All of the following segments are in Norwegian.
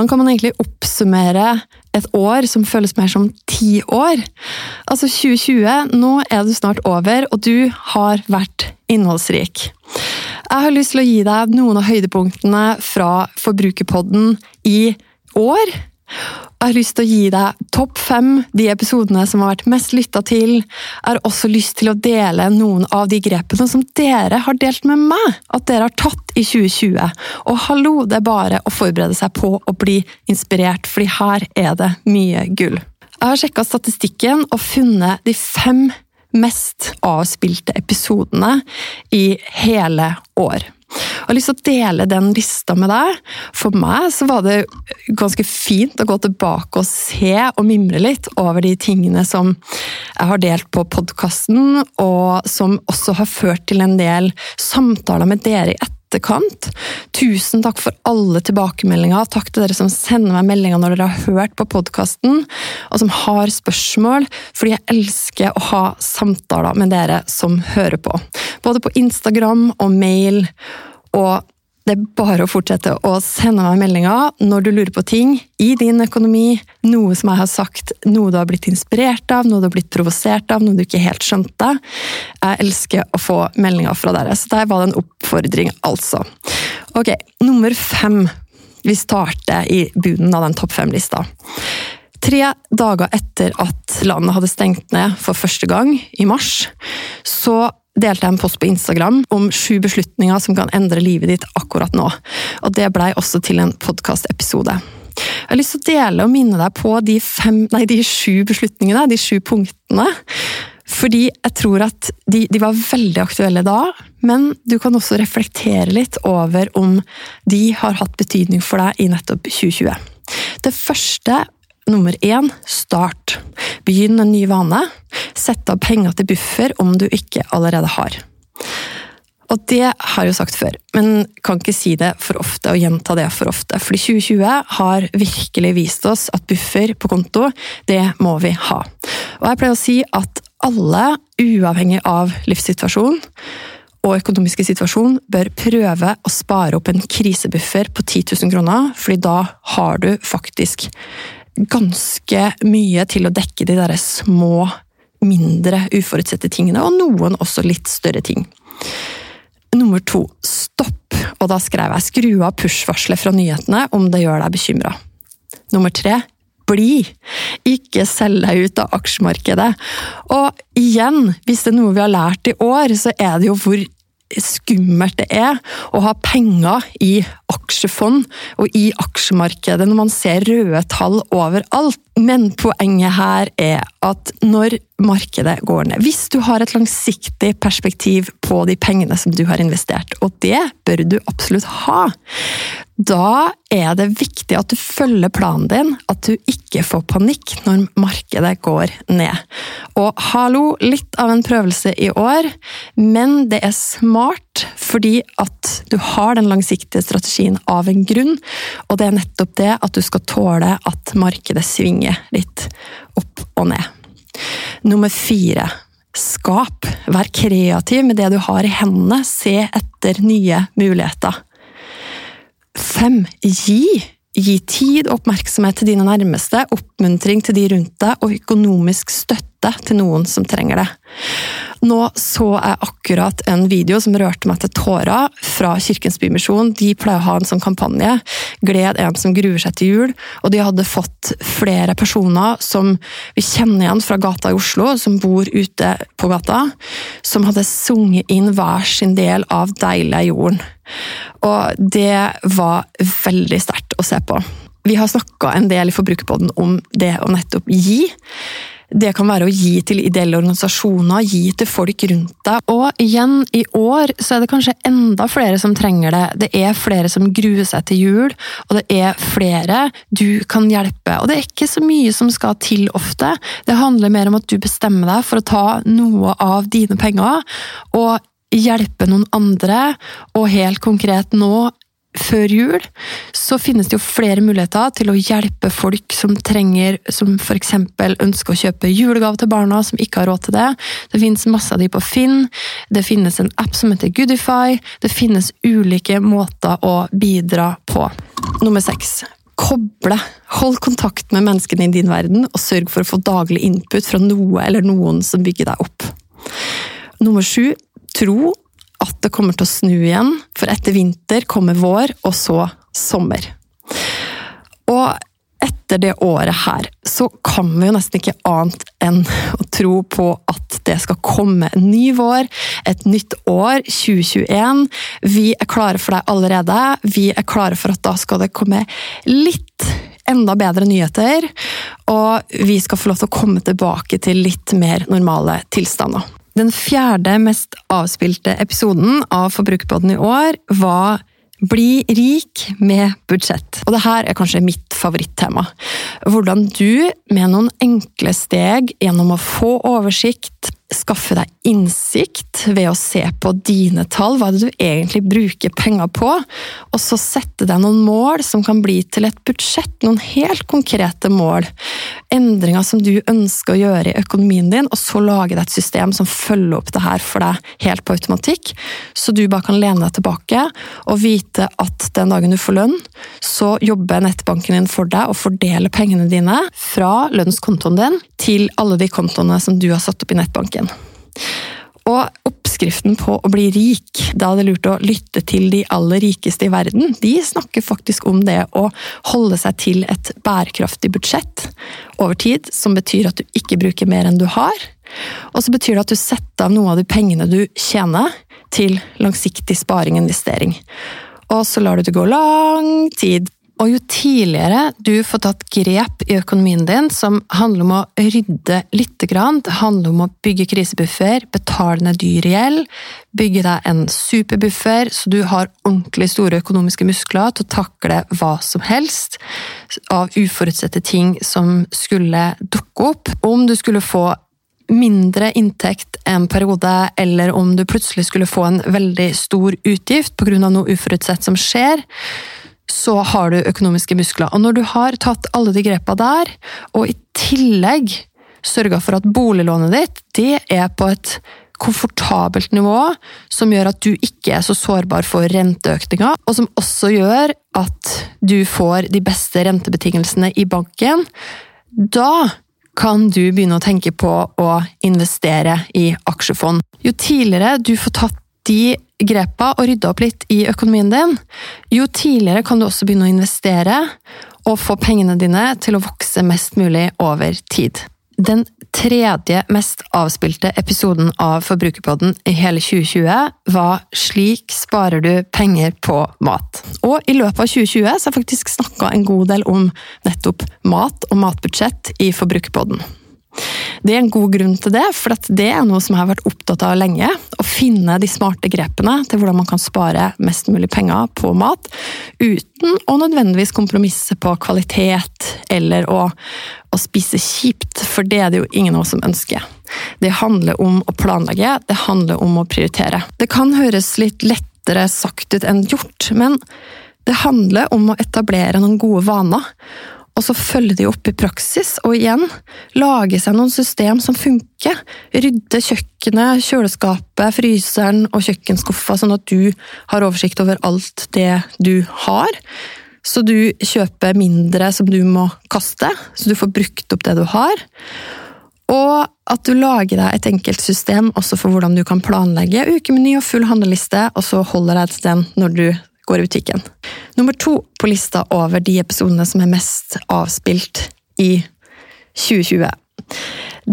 Hvordan kan man egentlig oppsummere et år som føles mer som ti år? Altså 2020, nå er du snart over, og du har vært innholdsrik. Jeg har lyst til å gi deg noen av høydepunktene fra Forbrukerpodden i år. Jeg har lyst til å gi deg topp fem, de episodene som har vært mest lytta til. Jeg har også lyst til å dele noen av de grepene som dere har delt med meg at dere har tatt i 2020. Og hallo, det er bare å forberede seg på å bli inspirert, fordi her er det mye gull. Jeg har sjekka statistikken og funnet de fem mest avspilte episodene i hele år. Har lyst til å dele den lista med deg. For meg så var det ganske fint å gå tilbake og se og mimre litt over de tingene som jeg har delt på podkasten, og som også har ført til en del samtaler med dere i etterkant. Tusen takk for alle tilbakemeldinger. Takk til dere som sender meg meldinger når dere har hørt på podkasten, og som har spørsmål, fordi jeg elsker å ha samtaler med dere som hører på. Både på Instagram og mail. Og det er bare å fortsette å sende meg meldinger når du lurer på ting i din økonomi, noe som jeg har sagt, noe du har blitt inspirert av, noe du har blitt provosert av, noe du ikke helt skjønte. Jeg elsker å få meldinger fra dere, så der var det en oppfordring, altså. Ok, nummer fem. Vi starter i bunnen av den topp fem-lista. Tre dager etter at landet hadde stengt ned for første gang, i mars, så delte jeg en post på Instagram om sju beslutninger som kan endre livet ditt akkurat nå. Og det blei også til en podkastepisode. Jeg har lyst til å dele og minne deg på de, fem, nei, de sju beslutningene, de sju punktene. Fordi jeg tror at de, de, var veldig aktuelle da, men du kan også reflektere litt over om de har hatt betydning for deg i nettopp 2020. Det første Nummer én start. Begynn en ny vane. Sett av penger til buffer om du ikke allerede har. Og det har jeg jo sagt før, men kan ikke si det for ofte og gjenta det for ofte. Fordi 2020 har virkelig vist oss at buffer på konto, det må vi ha. Og jeg pleier å si at alle, uavhengig av livssituasjon og økonomiske situasjon, bør prøve å spare opp en krisebuffer på 10 000 kroner, fordi da har du faktisk ganske mye til å dekke de der små, mindre uforutsette tingene, og noen også litt større ting. Nummer to stopp, og da skrev jeg skru av push-varselet fra nyhetene om det gjør deg bekymra. Nummer tre bli! Ikke selg deg ut av aksjemarkedet. Og igjen, hvis det er noe vi har lært i år, så er det jo hvor skummelt det er å ha penger i aksjefond og i aksjemarkedet når man ser røde tall overalt. Men poenget her er at når markedet går ned Hvis du har et langsiktig perspektiv på de pengene som du har investert, og det bør du absolutt ha, da er det viktig at du følger planen din, at du ikke får panikk når markedet går ned. Og hallo, litt av en prøvelse i år, men det er smart fordi at du har den langsiktige strategien av en grunn, og det er nettopp det at du skal tåle at markedet svinger litt opp og ned. Nummer fire skap. Vær kreativ med det du har i hendene. Se etter nye muligheter. Fem gi. Gi tid og oppmerksomhet til dine nærmeste, oppmuntring til de rundt deg og økonomisk støtte til noen som trenger det. Nå så jeg akkurat en video som rørte meg til tårer fra Kirkens Bymisjon. De pleier å ha en sånn kampanje, Gled en som gruer seg til jul. Og de hadde fått flere personer som vi kjenner igjen fra gata i Oslo, som bor ute på gata, som hadde sunget inn hver sin del av Deilig jorden. Og det var veldig sterkt å se på. Vi har snakka en del i Forbrukerpodden om det å nettopp gi. Det kan være å gi til ideelle organisasjoner, gi til folk rundt deg. Og igjen, i år så er det kanskje enda flere som trenger det. Det er flere som gruer seg til jul, og det er flere du kan hjelpe. Og det er ikke så mye som skal til ofte. Det handler mer om at du bestemmer deg for å ta noe av dine penger og hjelpe noen andre, og helt konkret nå før jul, så finnes det jo flere muligheter til å hjelpe folk som trenger, som f.eks. ønsker å kjøpe julegave til barna, som ikke har råd til det. Det finnes masse av de på Finn, det finnes en app som heter Goodify, det finnes ulike måter å bidra på. Nummer seks. Koble. Hold kontakt med menneskene i din verden, og sørg for å få daglig input fra noe eller noen som bygger deg opp. Nummer sju. Tro at det kommer til å snu igjen, for etter vinter kommer vår, og så sommer. Og etter det året her, så kan vi jo nesten ikke annet enn å tro på at det skal komme en ny vår, et nytt år, 2021. Vi er klare for deg allerede. Vi er klare for at da skal det komme litt enda bedre nyheter, og vi skal få lov til å komme tilbake til litt mer normale tilstander. Den fjerde mest avspilte episoden av Forbrukerpodden i år var bli rik med budsjett. Og det her er kanskje mitt favorittema. Hvordan du med noen enkle steg gjennom å få oversikt, skaffe deg innsikt ved å se på dine tall, hva det du egentlig bruker penger på, og så sette deg noen mål som kan bli til et budsjett, noen helt konkrete mål. Endringer som du ønsker å gjøre i økonomien din, og så lage deg et system som følger opp det her for deg helt på automatikk, så du bare kan lene deg tilbake og vite at den dagen du får lønn, så jobber nettbanken din for deg og fordeler pengene dine fra lønnskontoen din til alle de kontoene som du har satt opp i nettbanken. Og oppskriften på å bli rik, da er det lurt å lytte til de aller rikeste i verden. De snakker faktisk om det å holde seg til et bærekraftig budsjett over tid, som betyr at du ikke bruker mer enn du har. Og så betyr det at du setter av noe av de pengene du tjener, til langsiktig sparing og investering. Og så lar du det gå lang tid og jo tidligere du får tatt grep i økonomien din som handler om å rydde lite grann, det handler om å bygge krisebuffer, betale ned dyr gjeld, bygge deg en superbuffer så du har ordentlig store økonomiske muskler til å takle hva som helst av uforutsette ting som skulle dukke opp. Om du skulle få mindre inntekt en periode, eller om du plutselig skulle få en veldig stor utgift pga. noe uforutsett som skjer, så har du økonomiske muskler. Og når du har tatt alle de grepa der, og i tillegg sørga for at boliglånet ditt det er på et komfortabelt nivå, som gjør at du ikke er så sårbar for renteøkninger, og som også gjør at du får de beste rentebetingelsene i banken, da kan du begynne å tenke på å investere i aksjefond. Jo tidligere du får tatt de grepa og rydda opp litt i økonomien din, jo tidligere kan du også begynne å investere og få pengene dine til å vokse mest mulig over tid. Den tredje mest avspilte episoden av Forbrukerpodden i hele 2020 var Slik sparer du penger på mat. Og i løpet av 2020 så har jeg faktisk snakka en god del om nettopp mat og matbudsjett i Forbrukerpodden. Det er en god grunn til det, for det er noe som jeg har vært opptatt av lenge. Å finne de smarte grepene til hvordan man kan spare mest mulig penger på mat, uten å nødvendigvis kompromisse på kvalitet eller å, å spise kjipt, for det er det jo ingen av oss som ønsker. Det handler om å planlegge, det handler om å prioritere. Det kan høres litt lettere sagt ut enn gjort, men det handler om å etablere noen gode vaner og så følge de opp i praksis, og igjen lage seg noen system som funker. Rydde kjøkkenet, kjøleskapet, fryseren og kjøkkenskuffa, sånn at du har oversikt over alt det du har. Så du kjøper mindre som du må kaste, så du får brukt opp det du har. Og at du lager deg et enkelt system også for hvordan du kan planlegge ukemeny og full handleliste, og så holder deg til den når du går i butikken. Nummer to på lista over de episodene som er mest avspilt i 2020.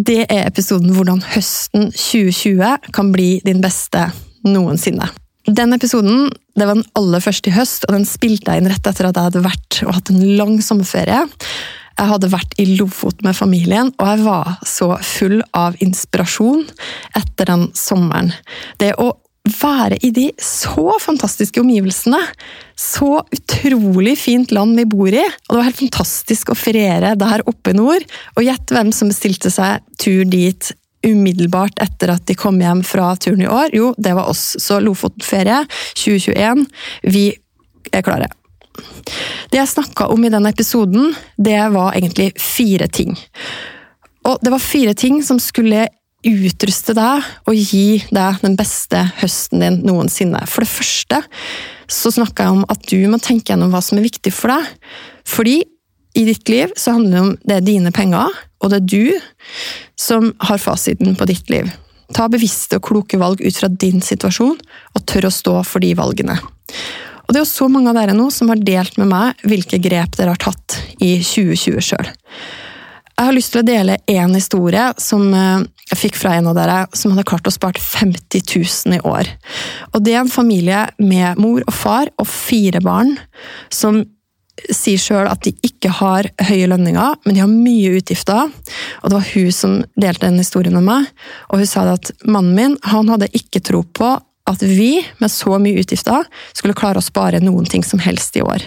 Det er episoden hvordan høsten 2020 kan bli din beste noensinne. Den episoden det var den aller første i høst, og den spilte jeg inn rett etter at jeg hadde vært og hatt en lang sommerferie. Jeg hadde vært i Lofoten med familien, og jeg var så full av inspirasjon etter den sommeren. Det å være i de så fantastiske omgivelsene. Så utrolig fint land vi bor i, og det var helt fantastisk å feriere der oppe i nord. Og gjett hvem som bestilte seg tur dit umiddelbart etter at de kom hjem fra turen i år? Jo, det var oss. Så Lofoten-ferie 2021, vi er klare. Det jeg snakka om i den episoden, det var egentlig fire ting. Og det var fire ting som skulle utruste deg og gi deg den beste høsten din noensinne. For det første så snakka jeg om at du må tenke gjennom hva som er viktig for deg. Fordi i ditt liv så handler det om det er dine penger, og det er du som har fasiten på ditt liv. Ta bevisste og kloke valg ut fra din situasjon, og tør å stå for de valgene. Og Det er jo så mange av dere nå som har delt med meg hvilke grep dere har tatt i 2020 sjøl. Jeg har lyst til å dele én historie som eh, jeg fikk fra en av dere, som hadde klart å spart 50 000 i år. Og Det er en familie med mor og far og fire barn, som sier sjøl at de ikke har høye lønninger, men de har mye utgifter. Og det var hun som delte den historien med meg, og hun sa at mannen min han hadde ikke tro på at vi, med så mye utgifter, skulle klare å spare noen ting som helst i år.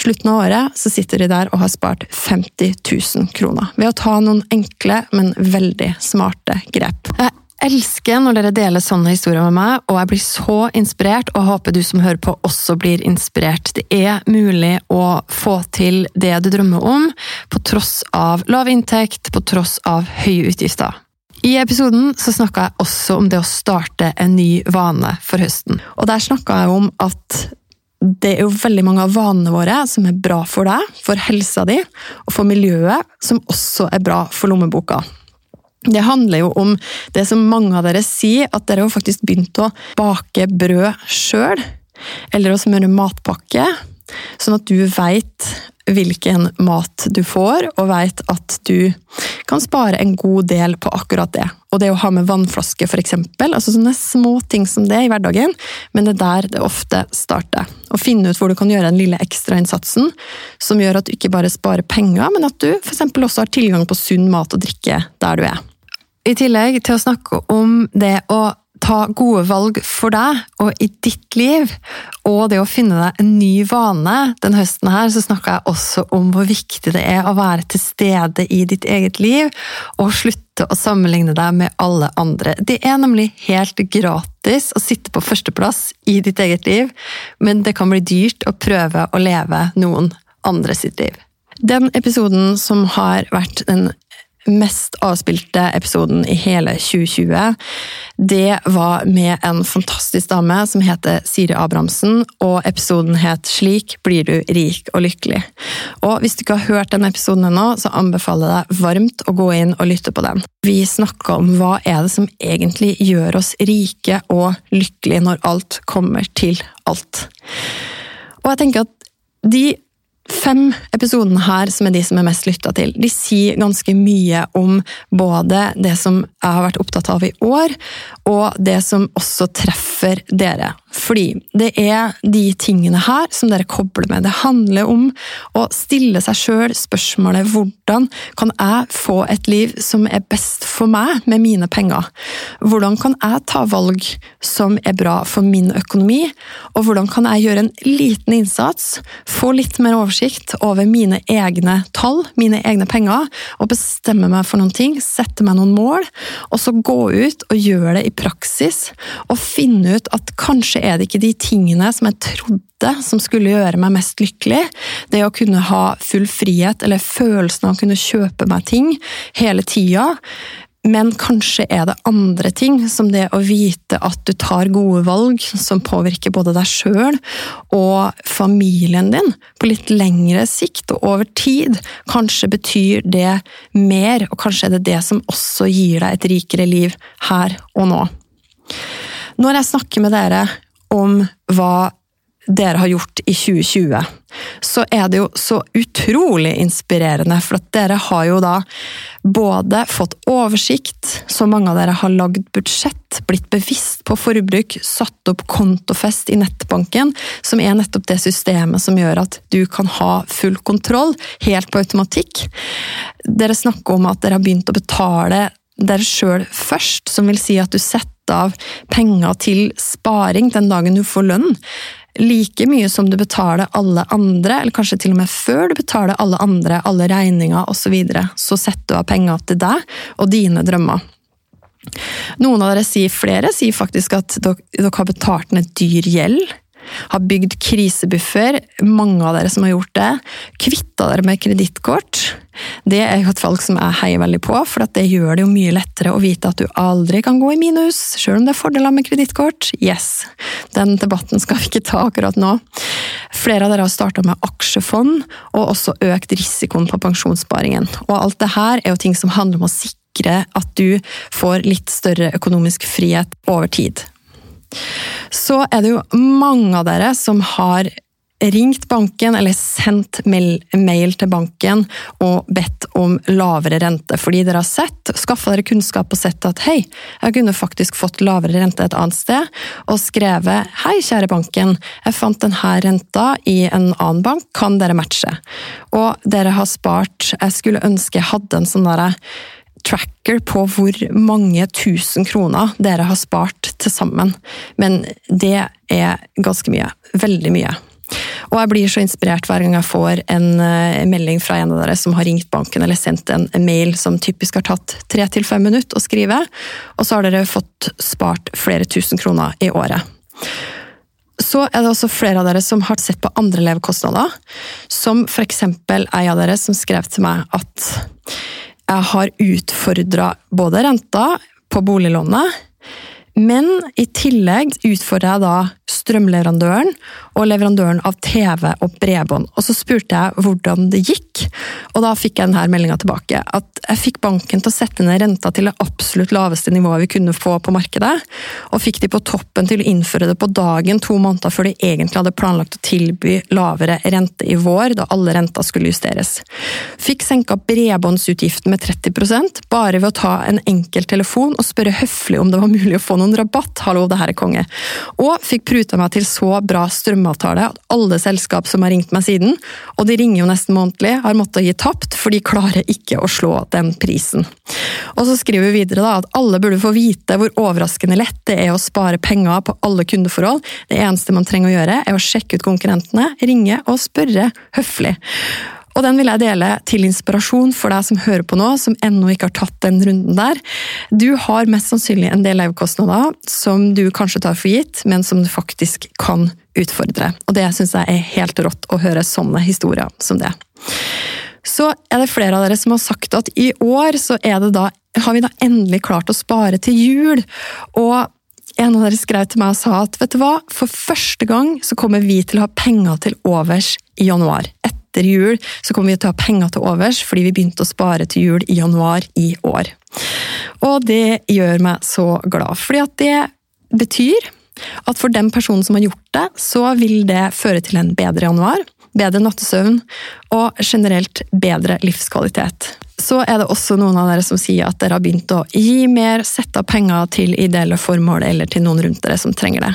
Slutten av året så sitter de der og har spart 50 000 kroner. Ved å ta noen enkle, men veldig smarte grep. Jeg elsker når dere deler sånne historier med meg, og jeg blir så inspirert, og håper du som hører på også blir inspirert. Det er mulig å få til det du drømmer om, på tross av lav inntekt, på tross av høye utgifter. I episoden så snakka jeg også om det å starte en ny vane for høsten. Og der snakka jeg om at det er jo veldig mange av vanene våre som er bra for deg, for helsa di og for miljøet, som også er bra for lommeboka. Det handler jo om det som mange av dere sier, at dere har faktisk begynt å bake brød sjøl. Eller å smøre matpakke, sånn at du veit hvilken mat du får, og veit at du kan spare en god del på akkurat det. Og det å ha med vannflaske, f.eks. Altså sånne små ting som det i hverdagen, men det er der det ofte starter. Å finne ut hvor du kan gjøre den lille ekstrainnsatsen som gjør at du ikke bare sparer penger, men at du f.eks. også har tilgang på sunn mat og drikke der du er. I tillegg til å snakke om det å ta gode valg for deg og i ditt liv, og det å finne deg en ny vane den høsten her, så snakka jeg også om hvor viktig det er å være til stede i ditt eget liv, og slutte å sammenligne deg med alle andre. Det er nemlig helt gratis å sitte på førsteplass i ditt eget liv, men det kan bli dyrt å prøve å leve noen andre sitt liv. Den episoden som har vært den mest avspilte episoden i hele 2020, det var med en fantastisk dame som heter Siri Abrahamsen, og episoden het 'Slik blir du rik og lykkelig'. Og Hvis du ikke har hørt den episoden ennå, så anbefaler jeg deg varmt å gå inn og lytte på den. Vi snakka om hva er det som egentlig gjør oss rike og lykkelige når alt kommer til alt. Og jeg tenker at de fem episodene her, som er de som er mest lytta til, de sier ganske mye om både det som jeg har vært opptatt av i år, og det som også treffer dere. Fordi det er de tingene her som dere kobler med. Det handler om å stille seg sjøl spørsmålet hvordan kan jeg få et liv som er best for meg med mine penger? Hvordan kan jeg ta valg som er bra for min økonomi? Og hvordan kan jeg gjøre en liten innsats, få litt mer oversikt over mine egne tall, mine egne penger, og bestemme meg for noen ting, sette meg noen mål, og så gå ut og gjøre det i praksis, og finne ut at kanskje er det ikke de tingene som jeg trodde som skulle gjøre meg mest lykkelig. Det å kunne ha full frihet, eller følelsen av å kunne kjøpe meg ting hele tida. Men kanskje er det andre ting, som det å vite at du tar gode valg som påvirker både deg sjøl og familien din på litt lengre sikt og over tid. Kanskje betyr det mer, og kanskje er det det som også gir deg et rikere liv her og nå. Når jeg snakker med dere om hva dere har gjort i 2020, så er det jo så utrolig inspirerende. For at dere har jo da både fått oversikt, så mange av dere har lagd budsjett, blitt bevisst på forbruk, satt opp kontofest i nettbanken, som er nettopp det systemet som gjør at du kan ha full kontroll, helt på automatikk. Dere snakker om at dere har begynt å betale dere sjøl først, som vil si at du setter av penger til sparing den dagen du får lønn like mye som du betaler alle andre, eller kanskje til og med før du betaler alle andre, alle regninger osv., så, videre, så setter du av penger til deg og dine drømmer. Noen av dere sier, flere sier faktisk at dere, dere har betalt ned dyr gjeld har bygd krisebuffer, mange av dere som har gjort det. Kvitta dere med kredittkort. Det er jo et valg som jeg heier veldig på, for det gjør det jo mye lettere å vite at du aldri kan gå i minus, selv om det er fordeler med kredittkort. Yes, den debatten skal vi ikke ta akkurat nå. Flere av dere har starta med aksjefond, og også økt risikoen på pensjonssparingen. Og alt det her er jo ting som handler om å sikre at du får litt større økonomisk frihet over tid så er det jo mange av dere som har ringt banken eller sendt mail til banken og bedt om lavere rente, fordi dere har sett, skaffa dere kunnskap og sett at hei, jeg kunne faktisk fått lavere rente et annet sted, og skrevet hei, kjære banken, jeg fant denne renta i en annen bank, kan dere matche? Og dere har spart, jeg skulle ønske jeg hadde en sånn derre tracker på hvor mange tusen kroner dere har spart til sammen. Men det er ganske mye. Veldig mye. Og jeg blir så inspirert hver gang jeg får en uh, melding fra en av dere som har ringt banken eller sendt en, en mail som typisk har tatt tre til fem minutter å skrive, og så har dere fått spart flere tusen kroner i året. Så er det også flere av dere som har sett på andre levekostnader, som f.eks. ei av dere som skrev til meg at jeg har utfordra både renta på boliglånet, men i tillegg utfordra jeg da strømleverandøren og leverandøren av TV og bredbånd. Og så spurte jeg hvordan det gikk, og da fikk jeg denne meldinga tilbake. At jeg fikk banken til å sette ned renta til det absolutt laveste nivået vi kunne få på markedet, og fikk de på toppen til å innføre det på dagen to måneder før de egentlig hadde planlagt å tilby lavere rente i vår, da alle renter skulle justeres. Fikk senka bredbåndsutgiften med 30% bare ved å ta en enkel telefon og spørre høflig om det var mulig å få noen rabatt. Hallo, det her er konge. Og fikk pruta meg til så bra strømavtale at alle selskap som har ringt meg siden, og de ringer jo nesten månedlig, har måttet gi tapt, for de klarer ikke å slå den prisen. Og så skriver vi videre da, at alle burde få vite hvor overraskende lett det er å spare penger på alle kundeforhold. Det eneste man trenger å gjøre, er å sjekke ut konkurrentene, ringe og spørre høflig. Og den vil jeg dele til inspirasjon for deg som hører på nå, som ennå ikke har tatt den runden der. Du har mest sannsynlig en del levekostnader som du kanskje tar for gitt, men som du faktisk kan utfordre. Og det syns jeg er helt rått å høre sånne historier som det. Så er det flere av dere som har sagt at i år så da, har vi da endelig klart å spare til jul. Og en av dere skrev til meg og sa at vet du hva, for første gang så kommer vi til å ha penger til overs i januar. Et etter jul så kommer vi til å ha penger til overs, fordi vi begynte å spare til jul i januar i år. Og det gjør meg så glad, fordi at det betyr at for den personen som har gjort det, så vil det føre til en bedre januar, bedre nattesøvn og generelt bedre livskvalitet så er det også noen av dere som sier at dere har begynt å gi mer, sette av penger til ideelle formål eller til noen rundt dere som trenger det.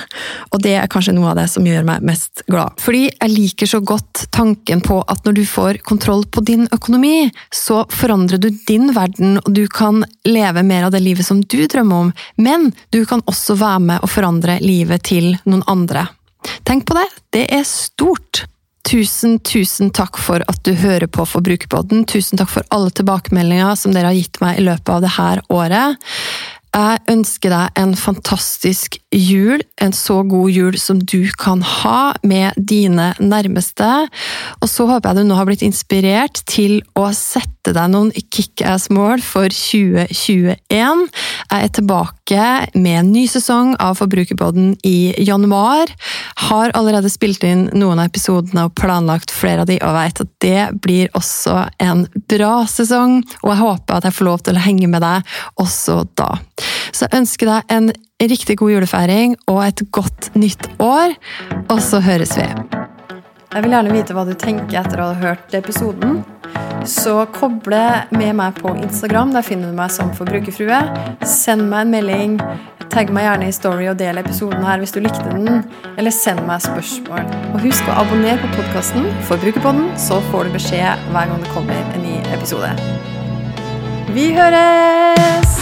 Og det er kanskje noe av det som gjør meg mest glad. Fordi jeg liker så godt tanken på at når du får kontroll på din økonomi, så forandrer du din verden, og du kan leve mer av det livet som du drømmer om, men du kan også være med å forandre livet til noen andre. Tenk på det, det er stort! Tusen, tusen takk for at du hører på Forbrukerpodden. Tusen takk for alle tilbakemeldinger som dere har gitt meg i løpet av dette året. Jeg ønsker deg en fantastisk jul, en så god jul som du kan ha med dine nærmeste. Og så håper jeg du nå har blitt inspirert til å sette deg noen kickass-mål for 2021. Jeg er tilbake med en ny sesong av Forbrukerboden i januar. Har allerede spilt inn noen av episodene og planlagt flere av de, og vet at det blir også en bra sesong. Og jeg håper at jeg får lov til å henge med deg også da. Så jeg ønsker deg en riktig god julefeiring og et godt nytt år, og så høres vi. Jeg vil gjerne vite hva du tenker etter å ha hørt episoden. Så koble med meg på Instagram. Der finner du meg som forbrukerfrue. Send meg en melding. Tagg meg gjerne i Story og del episoden her hvis du likte den. Eller send meg spørsmål. Og husk å abonnere på podkasten Forbrukerpodden, så får du beskjed hver gang det kommer en ny episode. Vi høres!